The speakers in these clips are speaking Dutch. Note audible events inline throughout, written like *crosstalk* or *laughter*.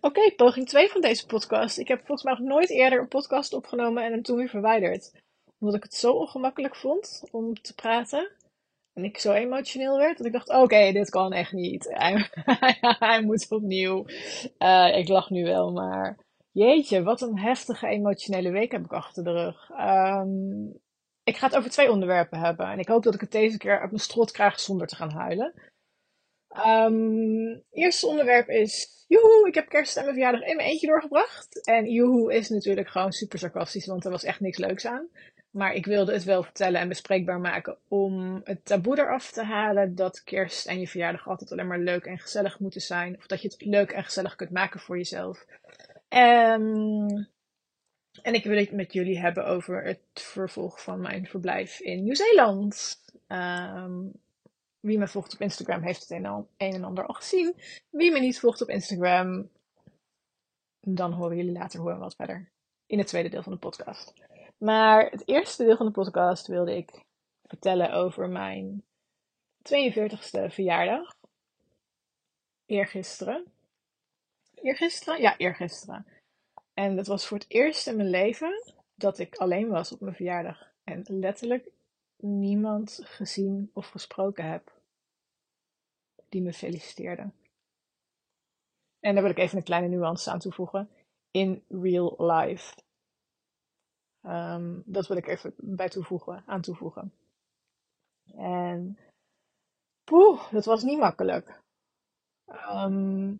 Oké, poging 2 van deze podcast. Ik heb volgens mij nog nooit eerder een podcast opgenomen en hem toen weer verwijderd. Omdat ik het zo ongemakkelijk vond om te praten. En ik zo emotioneel werd dat ik dacht: oké, dit kan echt niet. *laughs* Hij, hij moet opnieuw. Uh, ik lach nu wel, maar jeetje, wat een heftige emotionele week heb ik achter de rug. Um, ik ga het over twee onderwerpen hebben. En ik hoop dat ik het deze keer uit mijn strot krijg zonder te gaan huilen. Um, eerste onderwerp is, joehoe, ik heb kerst en mijn verjaardag in mijn eentje doorgebracht. En joehoe is natuurlijk gewoon super sarcastisch, want er was echt niks leuks aan. Maar ik wilde het wel vertellen en bespreekbaar maken om het taboe eraf te halen dat kerst en je verjaardag altijd alleen maar leuk en gezellig moeten zijn. Of dat je het leuk en gezellig kunt maken voor jezelf. Um, en ik wil het met jullie hebben over het vervolg van mijn verblijf in Nieuw-Zeeland. Um, wie me volgt op Instagram heeft het een en ander al gezien. Wie me niet volgt op Instagram, dan horen jullie later hoe en wat verder in het tweede deel van de podcast. Maar het eerste deel van de podcast wilde ik vertellen over mijn 42ste verjaardag. Eergisteren. Eergisteren? Ja, eergisteren. En dat was voor het eerst in mijn leven dat ik alleen was op mijn verjaardag. En letterlijk niemand gezien of gesproken heb die me feliciteerde. En daar wil ik even een kleine nuance aan toevoegen. In real life. Um, dat wil ik even bij toevoegen, aan toevoegen. En poeh, dat was niet makkelijk. Um,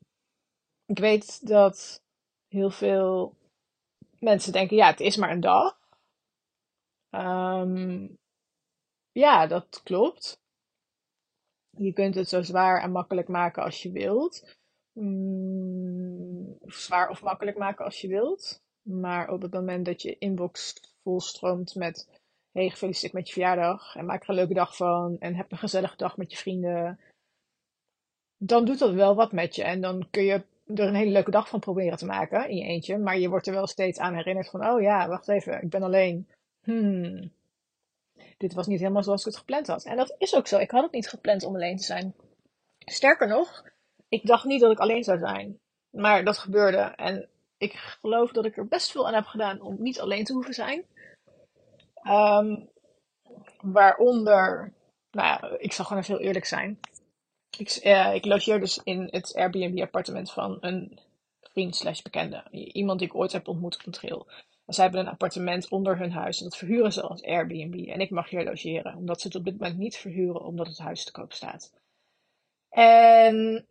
ik weet dat heel veel mensen denken, ja, het is maar een dag. Um, ja, dat klopt. Je kunt het zo zwaar en makkelijk maken als je wilt. Mm, zwaar of makkelijk maken als je wilt. Maar op het moment dat je inbox volstroomt met hey, gefeliciteerd met je verjaardag en maak er een leuke dag van en heb een gezellige dag met je vrienden, dan doet dat wel wat met je. En dan kun je er een hele leuke dag van proberen te maken in je eentje, maar je wordt er wel steeds aan herinnerd van, oh ja, wacht even, ik ben alleen. Hmm, dit was niet helemaal zoals ik het gepland had. En dat is ook zo. Ik had het niet gepland om alleen te zijn. Sterker nog, ik dacht niet dat ik alleen zou zijn. Maar dat gebeurde. En ik geloof dat ik er best veel aan heb gedaan om niet alleen te hoeven zijn. Um, waaronder, nou ja, ik zal gewoon even heel eerlijk zijn. Ik, uh, ik logeer dus in het Airbnb-appartement van een vriend slash bekende. Iemand die ik ooit heb ontmoet op een trail. Zij hebben een appartement onder hun huis en dat verhuren ze als Airbnb. En ik mag hier logeren, omdat ze het op dit moment niet verhuren, omdat het huis te koop staat. En,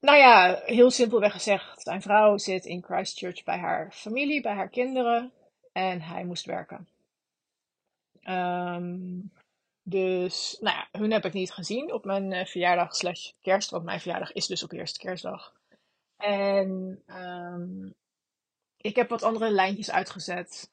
nou ja, heel simpelweg gezegd, zijn vrouw zit in Christchurch bij haar familie, bij haar kinderen. En hij moest werken. Um, dus, nou ja, hun heb ik niet gezien op mijn uh, verjaardag slash kerst. Want mijn verjaardag is dus op eerste kerstdag. En um, ik heb wat andere lijntjes uitgezet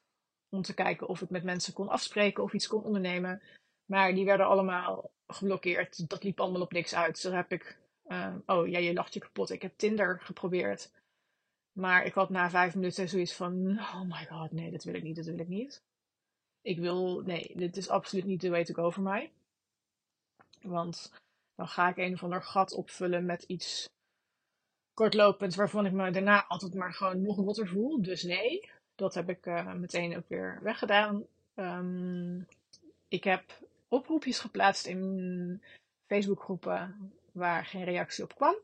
om te kijken of ik met mensen kon afspreken of iets kon ondernemen. Maar die werden allemaal geblokkeerd. Dat liep allemaal op niks uit. Zo heb ik. Uh, oh ja, je lacht je kapot. Ik heb Tinder geprobeerd. Maar ik had na vijf minuten zoiets van: Oh my god, nee, dat wil ik niet, dat wil ik niet. Ik wil, nee, dit is absoluut niet de way to go voor mij. Want dan ga ik een of ander gat opvullen met iets kortlopend, waarvan ik me daarna altijd maar gewoon nog water voel. Dus nee, dat heb ik uh, meteen ook weer weggedaan. Um, ik heb oproepjes geplaatst in Facebookgroepen waar geen reactie op kwam.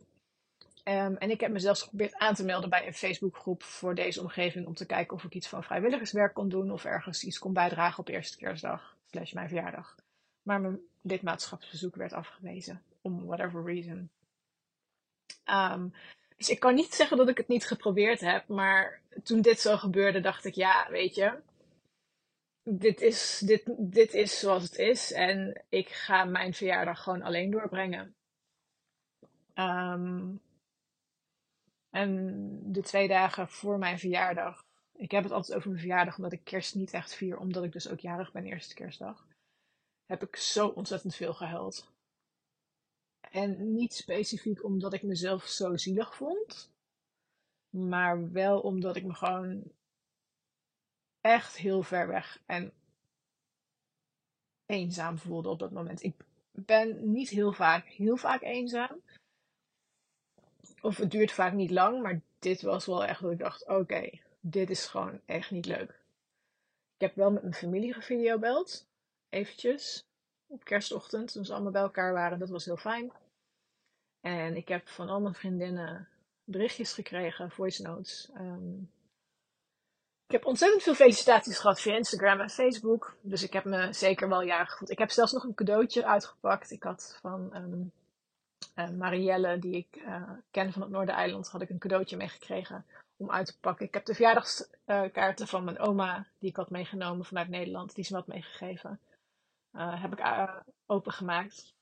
Um, en ik heb mezelf geprobeerd aan te melden bij een Facebookgroep voor deze omgeving om te kijken of ik iets van vrijwilligerswerk kon doen of ergens iets kon bijdragen op eerste kerstdag, slash mijn verjaardag. Maar mijn lidmaatschapsverzoek werd afgewezen, om whatever reason. Um, dus ik kan niet *laughs* zeggen dat ik het niet geprobeerd heb, maar toen dit zo gebeurde, dacht ik, ja, weet je, dit is, dit, dit is zoals het is en ik ga mijn verjaardag gewoon alleen doorbrengen. Um, en de twee dagen voor mijn verjaardag, ik heb het altijd over mijn verjaardag omdat ik kerst niet echt vier, omdat ik dus ook jarig ben, eerste kerstdag, heb ik zo ontzettend veel gehuild. En niet specifiek omdat ik mezelf zo zielig vond. Maar wel omdat ik me gewoon echt heel ver weg en eenzaam voelde op dat moment. Ik ben niet heel vaak, heel vaak eenzaam. of het duurt vaak niet lang, maar dit was wel echt dat ik dacht: oké, dit is gewoon echt niet leuk. Ik heb wel met mijn familie gevideobeld, eventjes, op kerstochtend, toen ze allemaal bij elkaar waren. Dat was heel fijn. En ik heb van al mijn vriendinnen berichtjes gekregen, voice notes. Ehm, ik heb ontzettend veel felicitaties gehad via Instagram en Facebook. Dus ik heb me zeker wel jarig gevoeld. Ik heb zelfs nog een cadeautje uitgepakt. Ik had van um, uh, Marielle, die ik uh, ken van het Noordereiland, had ik een cadeautje meegekregen om uit te pakken. Ik heb de verjaardagskaarten van mijn oma, die ik had meegenomen vanuit Nederland, die ze me had meegegeven, uh, heb ik opengemaakt.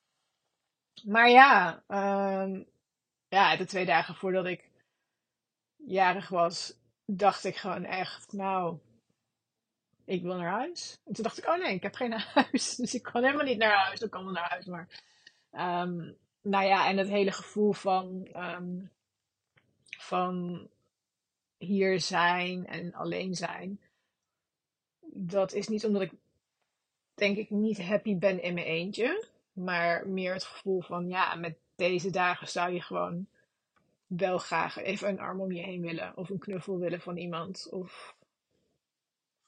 Maar ja, um, ja, de twee dagen voordat ik jarig was, dacht ik gewoon echt, nou, ik wil naar huis. En toen dacht ik, oh nee, ik heb geen *laughs* huis. Dus ik kan helemaal niet naar huis. Ik kan wel naar huis, maar... Um, nou ja, en het hele gevoel van, um, van hier zijn en alleen zijn. Dat is niet omdat ik, denk ik, niet happy ben in mijn eentje. Maar meer het gevoel van, ja, met deze dagen zou je gewoon wel graag even een arm om je heen willen. Of een knuffel willen van iemand. Of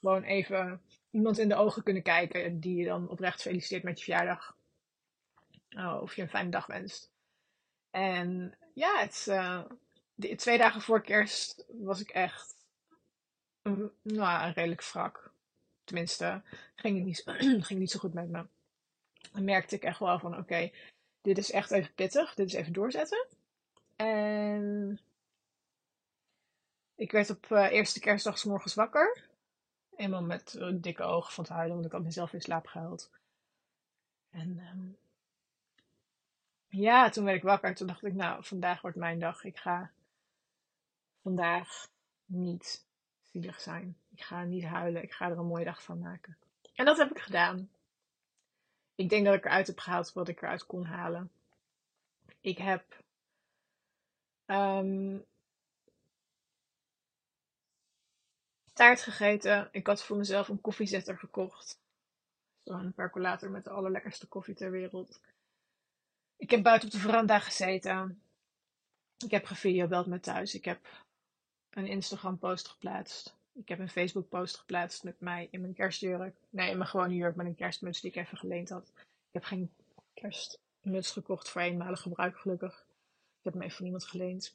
gewoon even iemand in de ogen kunnen kijken die je dan oprecht feliciteert met je verjaardag. Oh, of je een fijne dag wenst. En ja, het, uh, de, twee dagen voor kerst was ik echt nou, redelijk wrak. Tenminste, ging het niet, *clears throat* ging niet zo goed met me. Dan merkte ik echt wel van, oké, dit is echt even pittig. Dit is even doorzetten. En ik werd op uh, eerste kerstdag s morgens wakker. Eenmaal met uh, dikke ogen van het huilen, want ik had mezelf in slaap gehuild. En um, ja, toen werd ik wakker. Toen dacht ik, nou, vandaag wordt mijn dag. Ik ga vandaag niet zielig zijn. Ik ga niet huilen. Ik ga er een mooie dag van maken. En dat heb ik gedaan. Ik denk dat ik eruit heb gehaald wat ik eruit kon halen. Ik heb um, taart gegeten. Ik had voor mezelf een koffiezetter gekocht. Zo'n percolator met de allerlekkerste koffie ter wereld. Ik heb buiten op de veranda gezeten. Ik heb gevideobeld met thuis. Ik heb een Instagram post geplaatst. Ik heb een Facebook post geplaatst met mij in mijn kerstjurk. Nee, in mijn gewone jurk met een kerstmuts die ik even geleend had. Ik heb geen kerstmuts gekocht voor eenmalig gebruik gelukkig. Ik heb hem even van iemand geleend.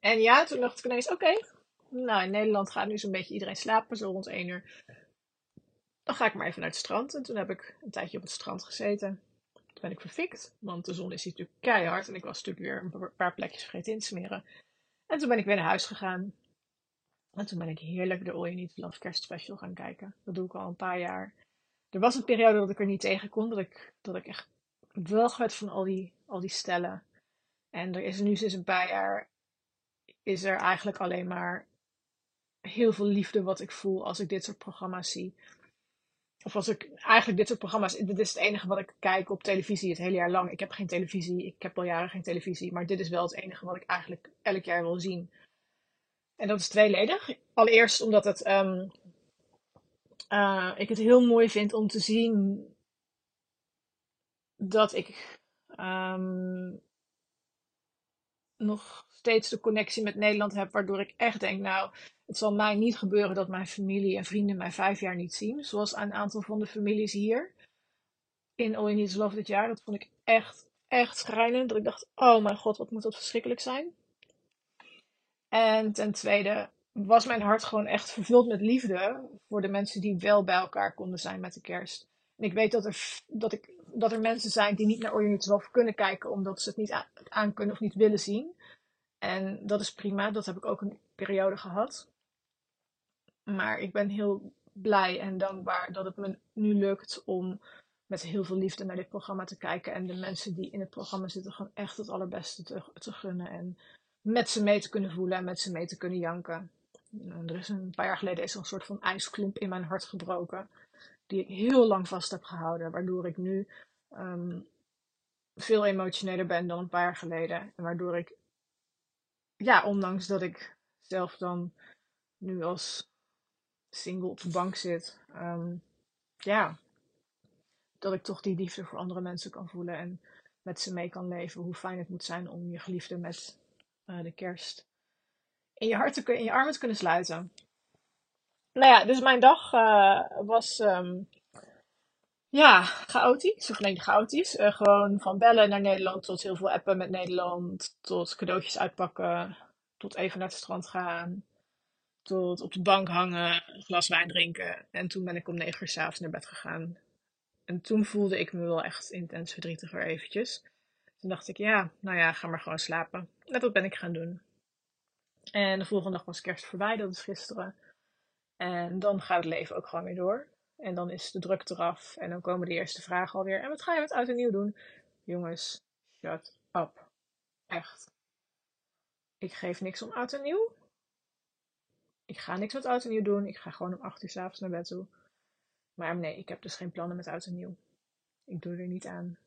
En ja, toen dacht ik ineens, oké. nou, in Nederland gaat nu zo'n beetje iedereen slapen, zo rond 1 uur. Dan ga ik maar even naar het strand. En toen heb ik een tijdje op het strand gezeten ben ik verfikt. Want de zon is hier natuurlijk keihard. En ik was natuurlijk weer een paar plekjes vergeten in te smeren. En toen ben ik weer naar huis gegaan. En toen ben ik heerlijk de All You Need Love Kerstspecial gaan kijken. Dat doe ik al een paar jaar. Er was een periode dat ik er niet tegen kon. Dat ik, dat ik echt wel werd van al die, al die stellen. En er is nu sinds een paar jaar... Is er eigenlijk alleen maar heel veel liefde wat ik voel als ik dit soort programma's zie. Of als ik eigenlijk dit soort programma's. Dit is het enige wat ik kijk op televisie het hele jaar lang. Ik heb geen televisie. Ik heb al jaren geen televisie. Maar dit is wel het enige wat ik eigenlijk elk jaar wil zien. En dat is tweeledig. Allereerst omdat het, um, uh, ik het heel mooi vind om te zien dat ik um, nog steeds de connectie met Nederland heb. Waardoor ik echt denk, nou, het zal mij niet gebeuren dat mijn familie en vrienden mij vijf jaar niet zien. Zoals een aantal van de families hier. In All You Love dit jaar. Dat vond ik echt, echt schrijnend. Dat ik dacht, oh mijn god, wat moet dat verschrikkelijk zijn. En ten tweede was mijn hart gewoon echt vervuld met liefde. Voor de mensen die wel bij elkaar konden zijn met de kerst. En ik weet dat er, dat ik, dat er mensen zijn die niet naar You Love kunnen kijken. Omdat ze het niet aan kunnen of niet willen zien. En dat is prima. Dat heb ik ook een periode gehad. Maar ik ben heel blij en dankbaar dat het me nu lukt om met heel veel liefde naar dit programma te kijken. En de mensen die in het programma zitten gewoon echt het allerbeste te, te gunnen. En met ze mee te kunnen voelen en met ze mee te kunnen janken. Er is een paar jaar geleden is er een soort van ijsklomp in mijn hart gebroken. Die ik heel lang vast heb gehouden. Waardoor ik nu um, veel emotioneler ben dan een paar jaar geleden. En waardoor ik, ja, ondanks dat ik zelf dan nu als single op de bank zit, um, ja, dat ik toch die liefde voor andere mensen kan voelen. En met ze mee kan leven. Hoe fijn het moet zijn om je geliefde met uh, de kerst in je, hart te, in je armen te kunnen sluiten. Nou ja, dus mijn dag uh, was um, ja, chaotisch. Of nee, chaotisch. Uh, gewoon van bellen naar Nederland tot heel veel appen met Nederland. Tot cadeautjes uitpakken. Tot even naar het strand gaan. Tot op de bank hangen, een glas wijn drinken. En toen ben ik om negen uur s'avonds naar bed gegaan. En toen voelde ik me wel echt intens verdrietiger eventjes. Toen dacht ik, ja, nou ja, ga maar gewoon slapen. En dat ben ik gaan doen. En de volgende dag was kerst voorbij, dat is gisteren. En dan gaat het leven ook gewoon weer door. En dan is de druk eraf. En dan komen de eerste vragen alweer. En wat ga je met oud en nieuw doen? Jongens, shut up. Echt. Ik geef niks om oud en nieuw. Ik ga niks met oud en nieuw doen. Ik ga gewoon om 8 uur s'avonds naar bed toe. Maar nee, ik heb dus geen plannen met oud en nieuw. Ik doe er niet aan.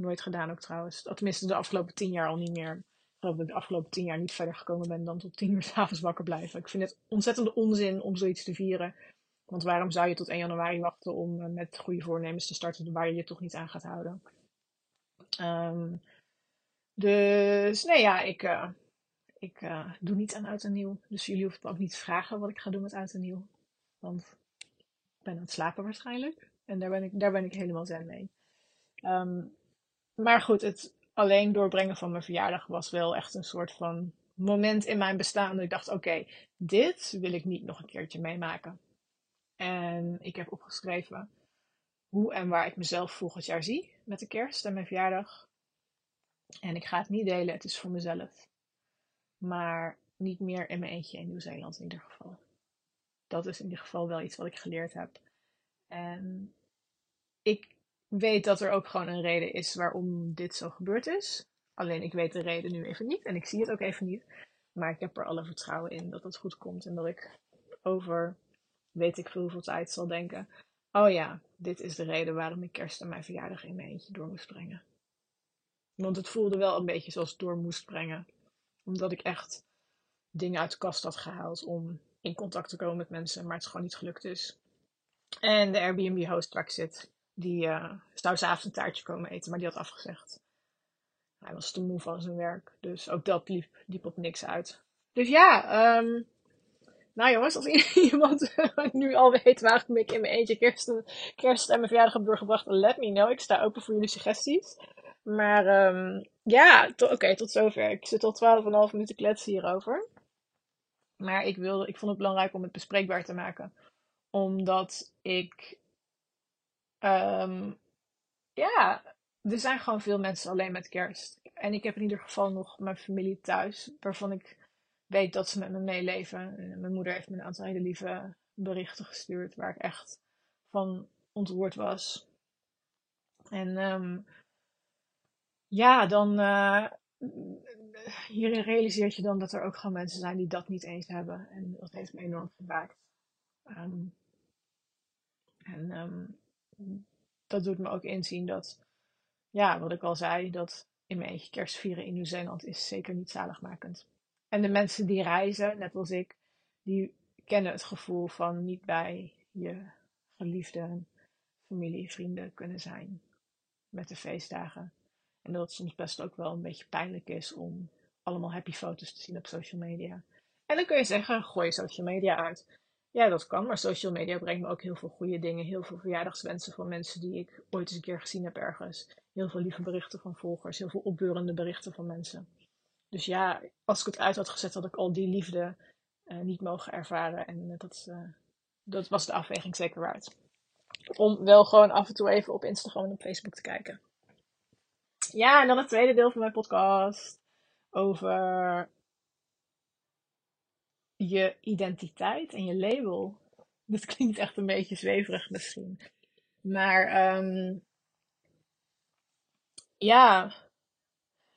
Nooit gedaan ook trouwens. Tenminste, de afgelopen tien jaar al niet meer. Ik dat ik de afgelopen tien jaar niet verder gekomen ben dan tot tien uur s'avonds wakker blijven. Ik vind het ontzettende onzin om zoiets te vieren. Want waarom zou je tot 1 januari wachten om eh, met goede voornemens te starten waar je je toch niet aan gaat houden? Um, dus nee, ja, ik, uh, ik uh, doe niet aan oud en nieuw. Dus jullie hoeven me ook niet te vragen wat ik ga doen met oud en nieuw. Want ik ben aan het slapen waarschijnlijk. En daar ben ik, daar ben ik helemaal zen mee. Um, maar goed, het alleen doorbrengen van mijn verjaardag was wel echt een soort van moment in mijn bestaan. Dat ik dacht, oké, dit wil ik niet nog een keertje meemaken. En ik heb opgeschreven hoe en waar ik mezelf volgend jaar zie met de kerst en mijn verjaardag. En ik ga het niet delen, het is voor mezelf. Maar niet meer in mijn eentje in Nieuw-Zeeland in ieder geval. Dat is in ieder geval wel iets wat ik geleerd heb. En ik weet dat er ook gewoon een reden is waarom dit zo gebeurd is. Alleen ik weet de reden nu even niet en ik zie het ook even niet. Maar ik heb er alle vertrouwen in dat het goed komt en dat ik over weet ik veel hoeveel tijd zal denken. Oh ja, dit is de reden waarom ik kerst en mijn verjaardag in mijn eentje door moest brengen. Want het voelde wel een beetje zoals door moest brengen. Omdat ik echt dingen uit de kast had gehaald om in contact te komen met mensen, maar het gewoon niet gelukt is. En de Airbnb-host waar ik zit, die uh, zou s'avonds een taartje komen eten, maar die had afgezegd. Hij was te moe van zijn werk, dus ook dat liep, liep op niks uit. Dus ja, um, nou jongens, als *laughs* iemand nu al weet waarom ik in mijn eentje kerst, kerst en mijn verjaardag heb doorgebracht, let me know. Ik sta open voor jullie suggesties. Maar um, ja, oké, tot zover. Ik zit al 12,5 minuten kletsen hierover. Maar ik, wilde, ik vond het belangrijk om het bespreekbaar te maken. Omdat ik. Um, ja, er zijn gewoon veel mensen alleen met kerst. En ik heb in ieder geval nog mijn familie thuis, waarvan ik weet dat ze met me meeleven. Mijn moeder heeft me een aantal hele lieve berichten gestuurd waar ik echt van ontroerd was. En um, ja, dan uh, hierin realiseert je dan dat er ook gewoon mensen zijn die dat niet eens hebben. En dat heeft me enorm geraakt. Um, en um, dat doet me ook inzien dat, ja, wat ik al zei, dat in mijn eentje kerst vieren in Nieuw-Zeeland is zeker niet zaligmakend. En de mensen die reizen, net als ik, die kennen het gevoel van niet bij je geliefde familie, vrienden kunnen zijn met de feestdagen. En dat het soms best ook wel een beetje pijnlijk is om allemaal happy foto's te zien op social media. En dan kun je zeggen, gooi social media uit. Ja, dat kan, maar social media brengt me ook heel veel goede dingen. Heel veel verjaardagswensen van mensen die ik ooit eens een keer gezien heb ergens. Heel veel lieve berichten van volgers, heel veel opbeurende berichten van mensen. Dus ja, als ik het uit had gezet, had ik al die liefde uh, niet mogen ervaren. En uh, dat, uh, dat was de afweging zeker waard. Om wel gewoon af en toe even op Instagram en op Facebook te kijken. Ja, en dan het tweede deel van mijn podcast. Over je identiteit en je label. Dat klinkt echt een beetje zweverig misschien. Maar um, ja,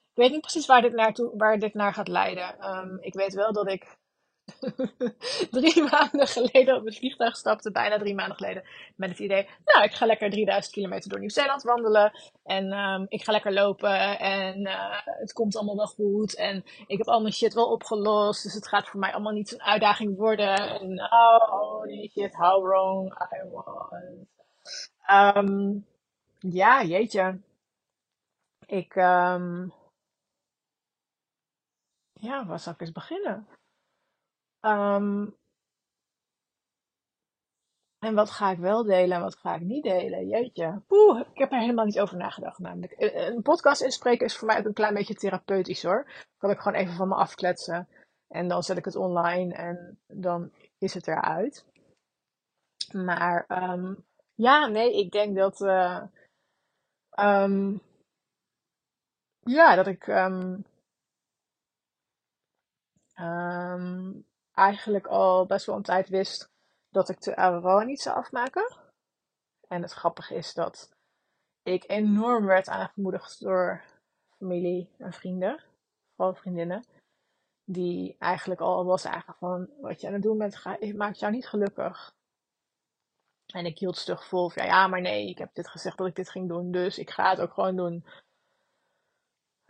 ik weet niet precies waar dit, naartoe, waar dit naar gaat leiden. Um, ik weet wel dat ik *laughs* drie maanden geleden op het vliegtuig stapte, bijna drie maanden geleden, met het idee, nou, ik ga lekker 3000 kilometer door Nieuw-Zeeland wandelen en um, ik ga lekker lopen en uh, het komt allemaal wel goed en ik heb al mijn shit wel opgelost, dus het gaat voor mij allemaal niet zo'n uitdaging worden en oh, shit, how wrong I was. Um, ja, jeetje Ik, ehm, ja, waar zal ik eens beginnen? Ehm, en wat ga ik wel delen en wat ga ik niet delen? Jeetje. Poeh, ik heb er helemaal niet over nagedacht namelijk. Een podcast inspreken is voor mij ook een klein beetje therapeutisch hoor. Kan ik gewoon even van me afkletsen. En dan zet ik het online en dan is het eruit. Maar ehm, ja, nee, ik denk dat, uh, um, ja, dat ik um, eigenlijk al best wel een tijd wist dat ik de Aurora niet zou afmaken. En het grappige is dat ik enorm werd aangemoedigd door familie en vrienden, vooral vriendinnen, die eigenlijk al was eigenlijk van wat je aan het doen bent, maakt jou niet gelukkig. En ik hield stug vol van, ja, maar nee, ik heb dit gezegd dat ik dit ging doen, dus ik ga het ook gewoon doen.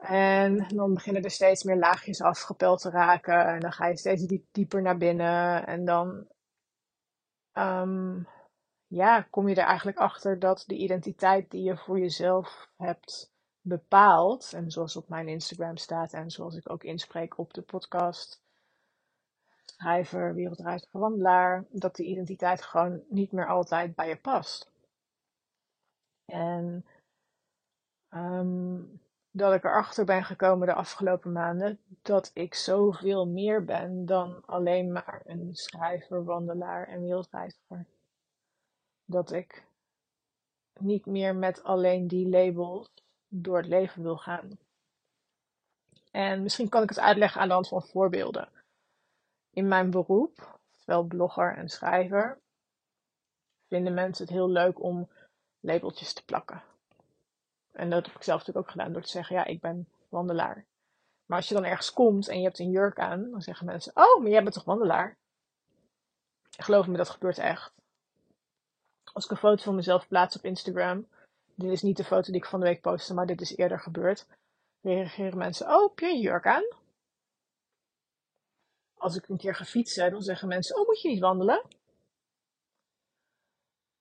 En dan beginnen er steeds meer laagjes afgepeld te raken. En dan ga je steeds diep, dieper naar binnen. En dan um, ja, kom je er eigenlijk achter dat de identiteit die je voor jezelf hebt bepaald. En zoals op mijn Instagram staat en zoals ik ook inspreek op de podcast schrijver, wereldreiziger, wandelaar, dat die identiteit gewoon niet meer altijd bij je past. En um, dat ik erachter ben gekomen de afgelopen maanden dat ik zoveel meer ben dan alleen maar een schrijver, wandelaar en wereldreiziger. Dat ik niet meer met alleen die labels door het leven wil gaan. En misschien kan ik het uitleggen aan de hand van voorbeelden in mijn beroep, oftewel blogger en schrijver, vinden mensen het heel leuk om labeltjes te plakken. En dat heb ik zelf natuurlijk ook gedaan door te zeggen, ja, ik ben wandelaar. Maar als je dan ergens komt en je hebt een jurk aan, dan zeggen mensen, oh, maar jij bent toch wandelaar? Geloof me, dat gebeurt echt. Als ik een foto van mezelf plaats op Instagram, dit is niet de foto die ik van de week postte, maar dit is eerder gebeurd, reageren mensen, oh, heb je een jurk aan? als ik een keer ga fietsen, dan zeggen mensen: Oh, moet je niet wandelen?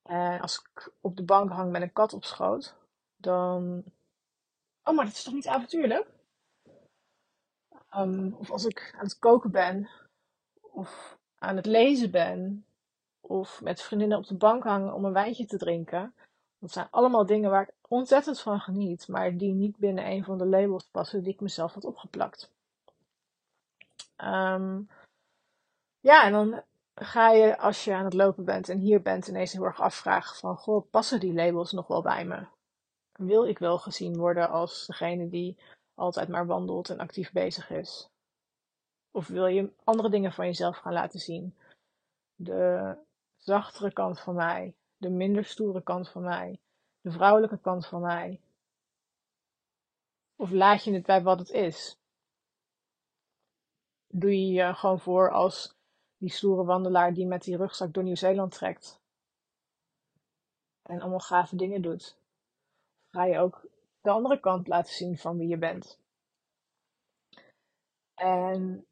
En als ik op de bank hang met een kat op schoot, dan. Oh, maar dat is toch niet avontuurlijk? Um, of als ik aan het koken ben, of aan het lezen ben, of met vriendinnen op de bank hangen om een wijntje te drinken. Dat zijn allemaal dingen waar ik ontzettend van geniet, maar die niet binnen een van de labels passen die ik mezelf had opgeplakt. Um, ja, en dan ga je als je aan het lopen bent en hier bent ineens heel erg afvragen van, goh, passen die labels nog wel bij me? Wil ik wel gezien worden als degene die altijd maar wandelt en actief bezig is? Of wil je andere dingen van jezelf gaan laten zien? De zachtere kant van mij, de minder stoere kant van mij, de vrouwelijke kant van mij? Of laat je het bij wat het is? doe je je gewoon voor als die stoere wandelaar die met die rugzak door Nieuw-Zeeland trekt. En allemaal gave dingen doet. Ga je ook de andere kant laten zien van wie je bent. En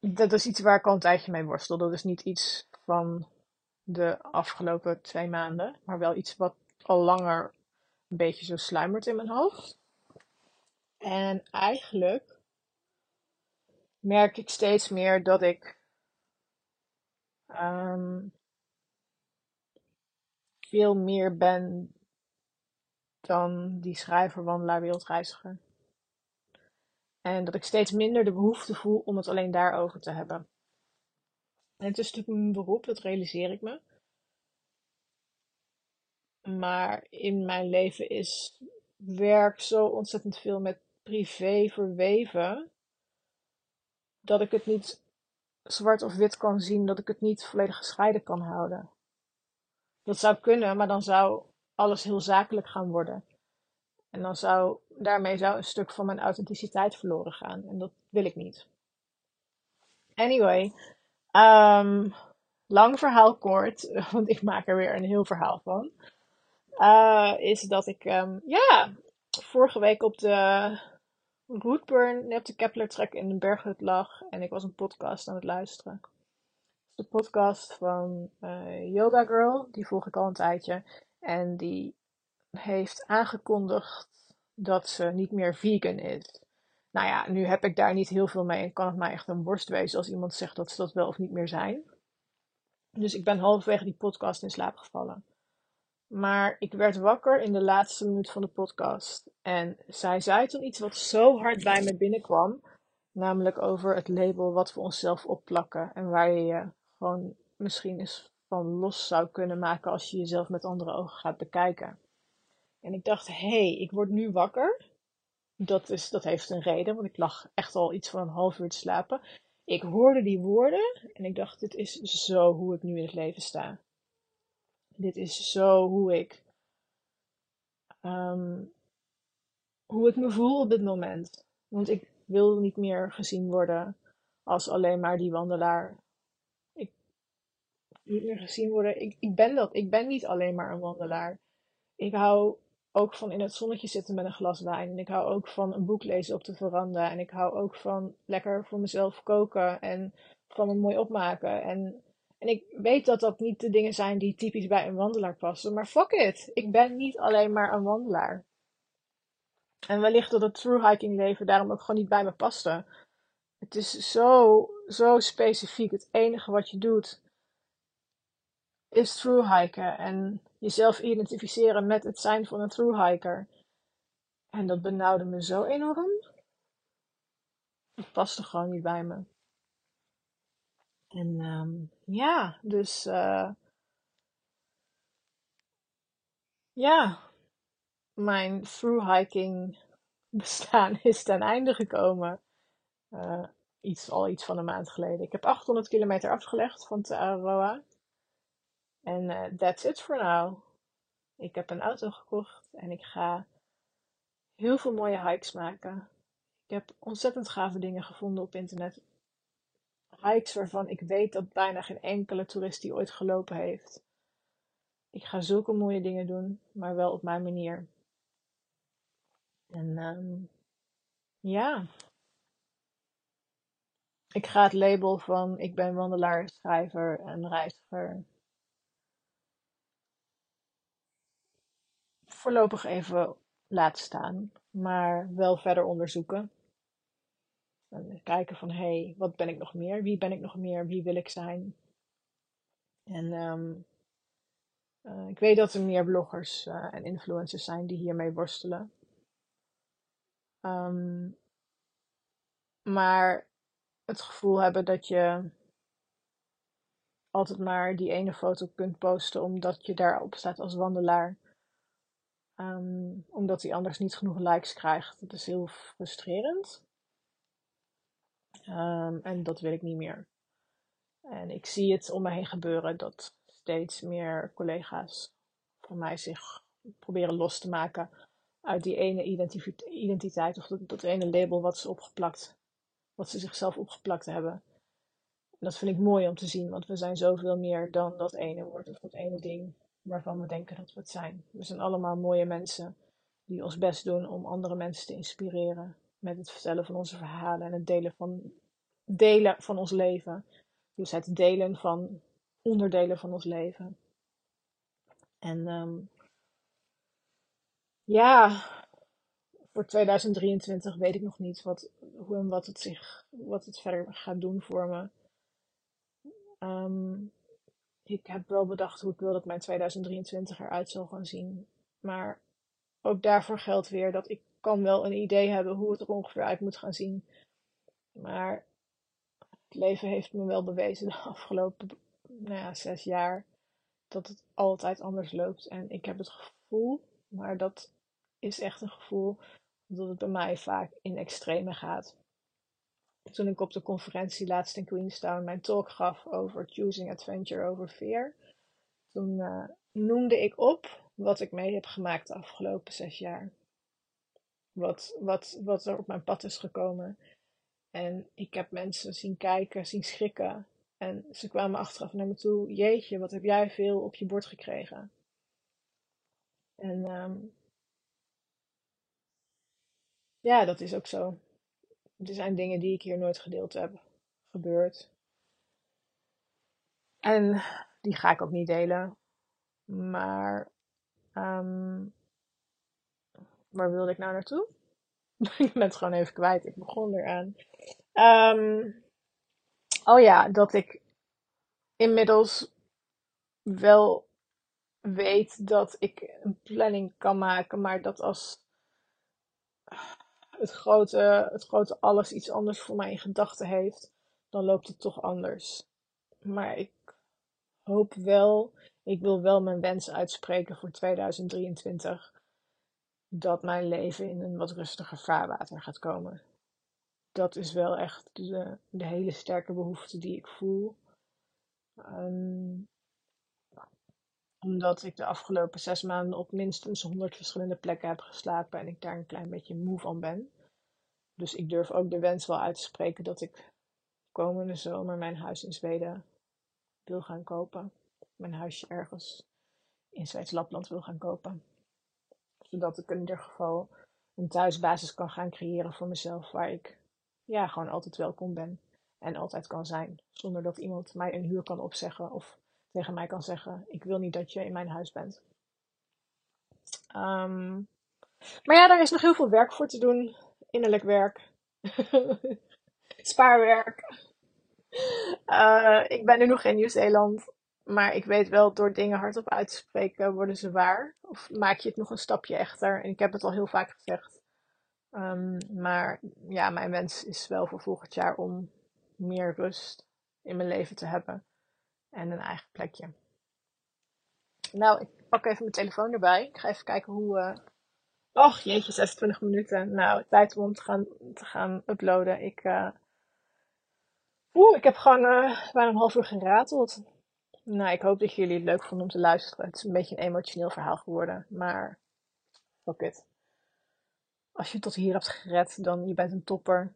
dat is iets waar ik al een tijdje mee worstel. Dat is niet iets van de afgelopen twee maanden, maar wel iets wat al langer een beetje zo sluimert in mijn hoofd. En eigenlijk merk ik steeds meer dat ik um, veel meer ben dan die schrijver, wandelaar, wereldreiziger. En dat ik steeds minder de behoefte voel om het alleen daarover te hebben. En het is natuurlijk mijn beroep, dat realiseer ik me. Maar in mijn leven is werk zo ontzettend veel met privé verweven dat ik het niet zwart of wit kan zien, dat ik het niet volledig gescheiden kan houden. Dat zou kunnen, maar dan zou alles heel zakelijk gaan worden. En dan zou, daarmee zou een stuk van mijn authenticiteit verloren gaan. En dat wil ik niet. Anyway, um, lang verhaal kort, *laughs* want ik maak er weer een heel verhaal van. Uh, is dat ik, um, ja, vorige week op de Rootburn op de Kepler trek in de berghut lag en ik was een podcast aan het luisteren. De podcast van uh, Yoga Girl, die volg ik al een tijdje. En die heeft aangekondigd dat ze niet meer vegan is. Nou ja, nu heb ik daar niet heel veel mee en kan het mij echt een worst wezen als iemand zegt dat ze dat wel of niet meer zijn. Dus ik ben halverwege die podcast in slaap gevallen. Maar ik werd wakker in de laatste minuut van de podcast. En zij zei toen iets wat zo hard bij me binnenkwam. Namelijk over het label wat we onszelf opplakken. En waar je je gewoon misschien eens van los zou kunnen maken als je jezelf met andere ogen gaat bekijken. En ik dacht, hé, hey, ik word nu wakker. Dat, is, dat heeft een reden, want ik lag echt al iets van een half uur te slapen. Ik hoorde die woorden en ik dacht, dit is zo hoe ik nu in het leven sta. Dit is zo hoe ik, um, hoe ik me voel op dit moment. Want ik wil niet meer gezien worden als alleen maar die wandelaar. Gezien worden. Ik, ik ben dat. Ik ben niet alleen maar een wandelaar. Ik hou ook van in het zonnetje zitten met een glas wijn. En ik hou ook van een boek lezen op de veranda. En ik hou ook van lekker voor mezelf koken en van me mooi opmaken. En, en ik weet dat dat niet de dingen zijn die typisch bij een wandelaar passen. Maar fuck it. Ik ben niet alleen maar een wandelaar. En wellicht dat het true hiking leven daarom ook gewoon niet bij me paste. Het is zo, zo specifiek. Het enige wat je doet is true hiken. En jezelf identificeren met het zijn van een through hiker. En dat benauwde me zo enorm. Het paste gewoon niet bij me. En um, ja, dus uh, ja, mijn through hiking bestaan *laughs* is ten einde gekomen. Uh, iets, al iets van een maand geleden. Ik heb 800 kilometer afgelegd van Te Aroa. En uh, that's it for now. Ik heb een auto gekocht en ik ga heel veel mooie hikes maken. Ik heb ontzettend gave dingen gevonden op internet. Hikes waarvan ik weet dat bijna geen enkele toerist die ooit gelopen heeft. Ik ga zulke mooie dingen doen, maar wel op mijn manier. En um, ja. Ik ga het label van ik ben wandelaar, schrijver en reiziger voorlopig even laten staan, maar wel verder onderzoeken. En kijken van, hé, hey, wat ben ik nog meer? Wie ben ik nog meer? Wie wil ik zijn? En um, uh, ik weet dat er meer bloggers uh, en influencers zijn die hiermee worstelen. Um, maar het gevoel hebben dat je altijd maar die ene foto kunt posten omdat je daarop staat als wandelaar. Um, omdat hij anders niet genoeg likes krijgt. Dat is heel frustrerend. Um, en dat wil ik niet meer. En ik zie het om me heen gebeuren dat steeds meer collega's van mij zich proberen los te maken uit die ene identiteit of dat, dat ene label wat ze opgeplakt, wat ze zichzelf opgeplakt hebben. En dat vind ik mooi om te zien, want we zijn zoveel meer dan dat ene woord of dat ene ding waarvan we denken dat we het zijn. We zijn allemaal mooie mensen die ons best doen om andere mensen te inspireren met het vertellen van onze verhalen en het delen van, delen van ons leven. Dus het delen van onderdelen van ons leven. En um, ja, voor 2023 weet ik nog niet wat, hoe en wat het, zich, wat het verder gaat doen voor me. Um, ik heb wel bedacht hoe ik wil dat mijn 2023 eruit zal gaan zien. Maar ook daarvoor geldt weer dat ik kan wel een idee hebben hoe het er ongeveer uit moet gaan zien. Maar het leven heeft me wel bewezen de afgelopen nou ja, zes jaar dat het altijd anders loopt. En ik heb het gevoel, maar dat is echt een gevoel, dat het bij mij vaak in extreme gaat toen ik op de conferentie laatst in Queenstown mijn talk gaf over choosing adventure over fear, toen uh, noemde ik op wat ik mee heb gemaakt de afgelopen zes jaar. Wat, wat, wat er op mijn pad is gekomen. En ik heb mensen zien kijken, zien schrikken. En ze kwamen achteraf naar me toe: Jeetje, wat heb jij veel op je bord gekregen? En um, ja, dat is ook zo. Er zijn dingen die ik hier nooit gedeeld heb gebeurd. En die ga ik ook niet delen. Maar um, waar wilde ik nou naartoe? *laughs* ik ben het gewoon even kwijt. Ik begon eraan. Ehm, oh ja, dat ik inmiddels wel weet dat ik een planning kan maken, maar dat als het grote, het grote alles iets anders voor mij in gedachten heeft, dan loopt het toch anders. Maar ik hoop wel, ik wil wel mijn wens uitspreken voor 2023, dat mijn leven in een wat rustiger vaarwater gaat komen. Dat is wel echt de, hele sterke behoefte die ik voel. Um, omdat ik de afgelopen zes maanden op minstens 100 verschillende plekken heb geslapen en ik daar een klein beetje moe van ben. Dus ik durf ook de wens wel uit te spreken dat ik komende zomer mijn huis in Zweden wil gaan kopen. Mijn huisje ergens in Zweeds-Lapland wil gaan kopen. Zodat ik in ieder geval een thuisbasis kan gaan creëren voor mezelf waar ik ja, gewoon altijd welkom ben en altijd kan zijn. Zonder dat iemand mij een huur kan opzeggen of tegen mij kan zeggen: Ik wil niet dat je in mijn huis bent. Um, maar ja, daar is nog heel veel werk voor te doen. Innerlijk werk. *laughs* Spaarwerk. Uh, ik ben nu nog in Nieuw-Zeeland. Maar ik weet wel, door dingen hardop uit te spreken, worden ze waar. Of maak je het nog een stapje echter. En ik heb het al heel vaak gezegd. Um, maar ja, mijn wens is wel voor volgend jaar om meer rust in mijn leven te hebben en een eigen plekje. Nou, ik pak even mijn telefoon erbij. Ik ga even kijken hoe. Uh... Och, jeetje, 26 minuten. Nou, tijd om te gaan, te gaan uploaden. Ik, uh... Oeh, ik heb gewoon uh, bijna een half uur gerateld. Nou, ik hoop dat jullie het leuk vonden om te luisteren. Het is een beetje een emotioneel verhaal geworden, maar fuck it. Als je tot hier hebt gered, dan je bent een topper.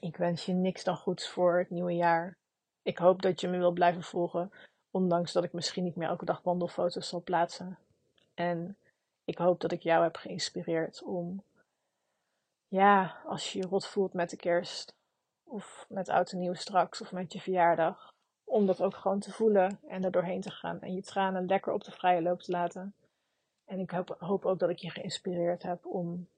Ik wens je niks dan goeds voor het nieuwe jaar. Ik hoop dat je me wil blijven volgen, ondanks dat ik misschien niet meer elke dag wandelfoto's zal plaatsen. En ik hoop dat ik jou heb geïnspireerd om, ja, als je je rot voelt met de kerst, of met oud en nieuw straks, of met je verjaardag, om dat ook gewoon te voelen en er doorheen te gaan en je tranen lekker op de vrije loop te laten. En ik hoop ook dat ik je geïnspireerd heb om,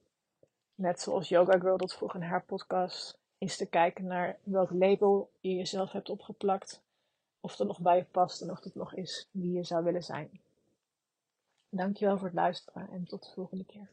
net zoals Yoga Girl dat vroeg in haar podcast, is te kijken naar welk label je jezelf hebt opgeplakt. Of dat nog bij je past en of dat nog is wie je zou willen zijn. Dankjewel voor het luisteren en tot de volgende keer.